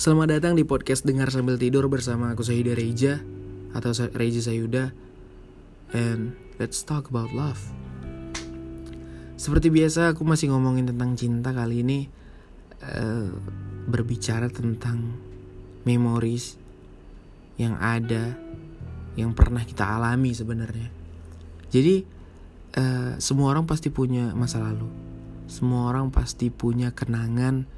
Selamat datang di podcast Dengar Sambil Tidur bersama aku Sahida Reja atau Reja Sayuda and let's talk about love. Seperti biasa aku masih ngomongin tentang cinta kali ini eh, berbicara tentang memories yang ada yang pernah kita alami sebenarnya. Jadi eh, semua orang pasti punya masa lalu. Semua orang pasti punya kenangan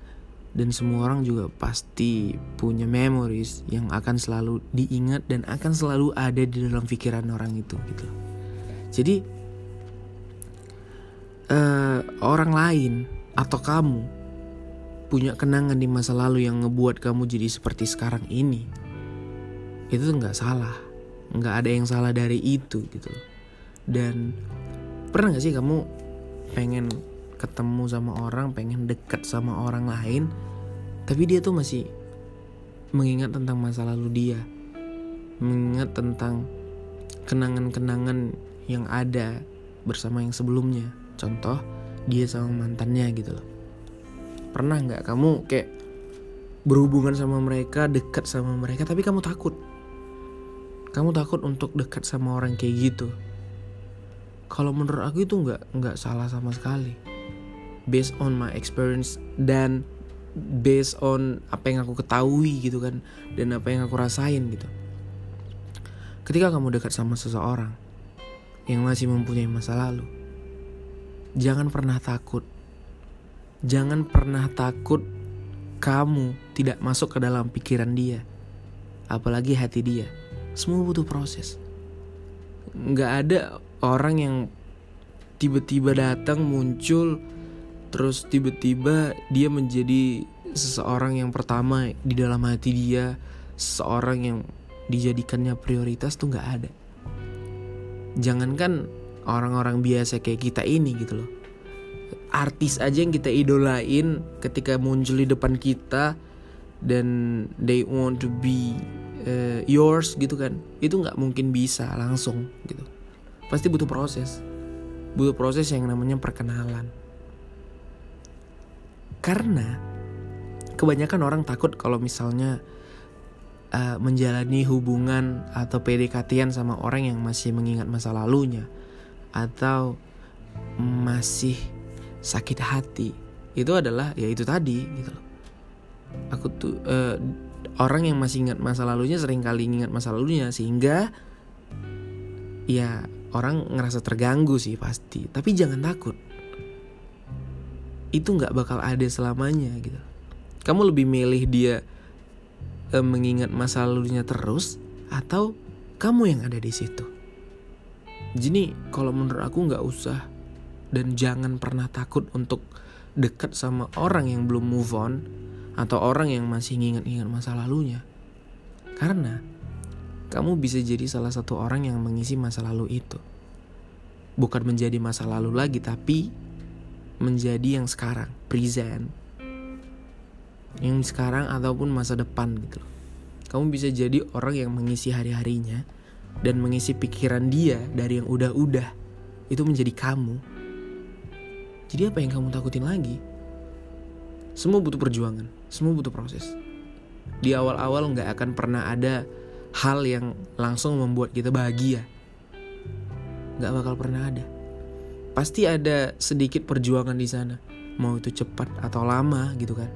dan semua orang juga pasti punya memories yang akan selalu diingat dan akan selalu ada di dalam pikiran orang itu gitu. Jadi eh, orang lain atau kamu punya kenangan di masa lalu yang ngebuat kamu jadi seperti sekarang ini. Itu nggak salah, nggak ada yang salah dari itu gitu. Dan pernah nggak sih kamu pengen ketemu sama orang, pengen deket sama orang lain, tapi dia tuh masih mengingat tentang masa lalu dia, mengingat tentang kenangan-kenangan yang ada bersama yang sebelumnya. Contoh, dia sama mantannya gitu loh. Pernah nggak kamu kayak berhubungan sama mereka, dekat sama mereka, tapi kamu takut? Kamu takut untuk dekat sama orang kayak gitu? Kalau menurut aku itu nggak nggak salah sama sekali based on my experience dan based on apa yang aku ketahui gitu kan dan apa yang aku rasain gitu. Ketika kamu dekat sama seseorang yang masih mempunyai masa lalu, jangan pernah takut. Jangan pernah takut kamu tidak masuk ke dalam pikiran dia, apalagi hati dia. Semua butuh proses. Nggak ada orang yang tiba-tiba datang muncul terus tiba-tiba dia menjadi seseorang yang pertama di dalam hati dia. Seseorang yang dijadikannya prioritas tuh nggak ada. Jangankan orang-orang biasa kayak kita ini gitu loh. Artis aja yang kita idolain ketika muncul di depan kita dan they want to be uh, yours gitu kan. Itu nggak mungkin bisa langsung gitu. Pasti butuh proses. Butuh proses yang namanya perkenalan karena kebanyakan orang takut kalau misalnya uh, menjalani hubungan atau PDKT-an sama orang yang masih mengingat masa lalunya atau masih sakit hati. Itu adalah ya itu tadi gitu loh. Aku tuh uh, orang yang masih ingat masa lalunya sering kali ingat masa lalunya sehingga ya orang ngerasa terganggu sih pasti. Tapi jangan takut itu nggak bakal ada selamanya gitu. Kamu lebih milih dia e, mengingat masa lalunya terus atau kamu yang ada di situ. Jadi kalau menurut aku nggak usah dan jangan pernah takut untuk dekat sama orang yang belum move on atau orang yang masih ingat-ingat masa lalunya. Karena kamu bisa jadi salah satu orang yang mengisi masa lalu itu. Bukan menjadi masa lalu lagi tapi menjadi yang sekarang, present. Yang sekarang ataupun masa depan gitu Kamu bisa jadi orang yang mengisi hari-harinya dan mengisi pikiran dia dari yang udah-udah. Itu menjadi kamu. Jadi apa yang kamu takutin lagi? Semua butuh perjuangan, semua butuh proses. Di awal-awal nggak akan pernah ada hal yang langsung membuat kita bahagia. Nggak bakal pernah ada pasti ada sedikit perjuangan di sana. Mau itu cepat atau lama gitu kan.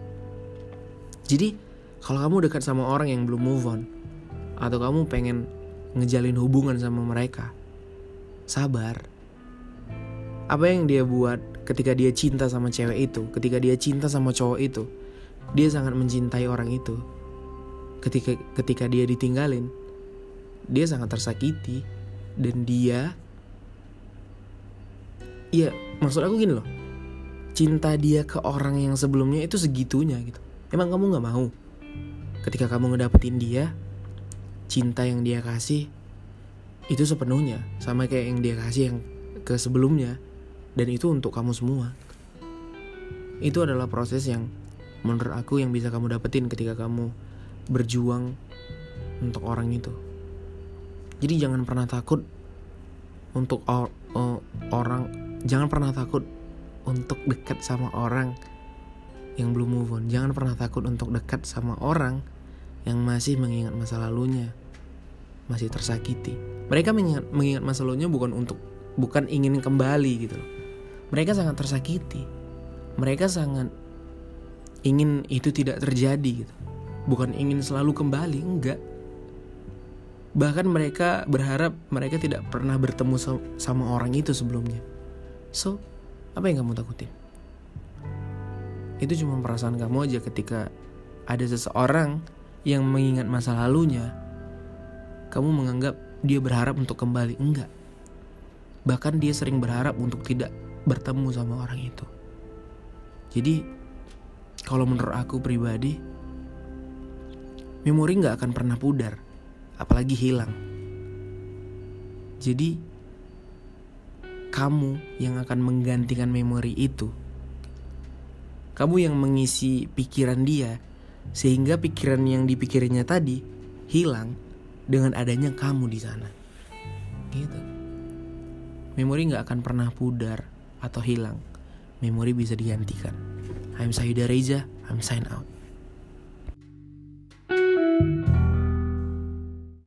Jadi kalau kamu dekat sama orang yang belum move on atau kamu pengen ngejalin hubungan sama mereka sabar. Apa yang dia buat ketika dia cinta sama cewek itu ketika dia cinta sama cowok itu dia sangat mencintai orang itu. Ketika ketika dia ditinggalin dia sangat tersakiti dan dia Iya, maksud aku gini loh. Cinta dia ke orang yang sebelumnya itu segitunya gitu. Emang kamu gak mau? Ketika kamu ngedapetin dia, cinta yang dia kasih itu sepenuhnya sama kayak yang dia kasih yang ke sebelumnya dan itu untuk kamu semua. Itu adalah proses yang menurut aku yang bisa kamu dapetin ketika kamu berjuang untuk orang itu. Jadi jangan pernah takut untuk or, or, orang jangan pernah takut untuk dekat sama orang yang belum move on. Jangan pernah takut untuk dekat sama orang yang masih mengingat masa lalunya, masih tersakiti. Mereka mengingat, mengingat masa lalunya bukan untuk bukan ingin kembali gitu loh. Mereka sangat tersakiti. Mereka sangat ingin itu tidak terjadi gitu. Bukan ingin selalu kembali, enggak. Bahkan mereka berharap mereka tidak pernah bertemu sama orang itu sebelumnya. So, apa yang kamu takutin? Itu cuma perasaan kamu aja ketika ada seseorang yang mengingat masa lalunya. Kamu menganggap dia berharap untuk kembali. Enggak. Bahkan dia sering berharap untuk tidak bertemu sama orang itu. Jadi, kalau menurut aku pribadi, memori nggak akan pernah pudar, apalagi hilang. Jadi, kamu yang akan menggantikan memori itu. Kamu yang mengisi pikiran dia, sehingga pikiran yang dipikirnya tadi hilang dengan adanya kamu di sana. Gitu. Memori nggak akan pernah pudar atau hilang. Memori bisa digantikan. I'm Sayuda Reza, I'm sign out.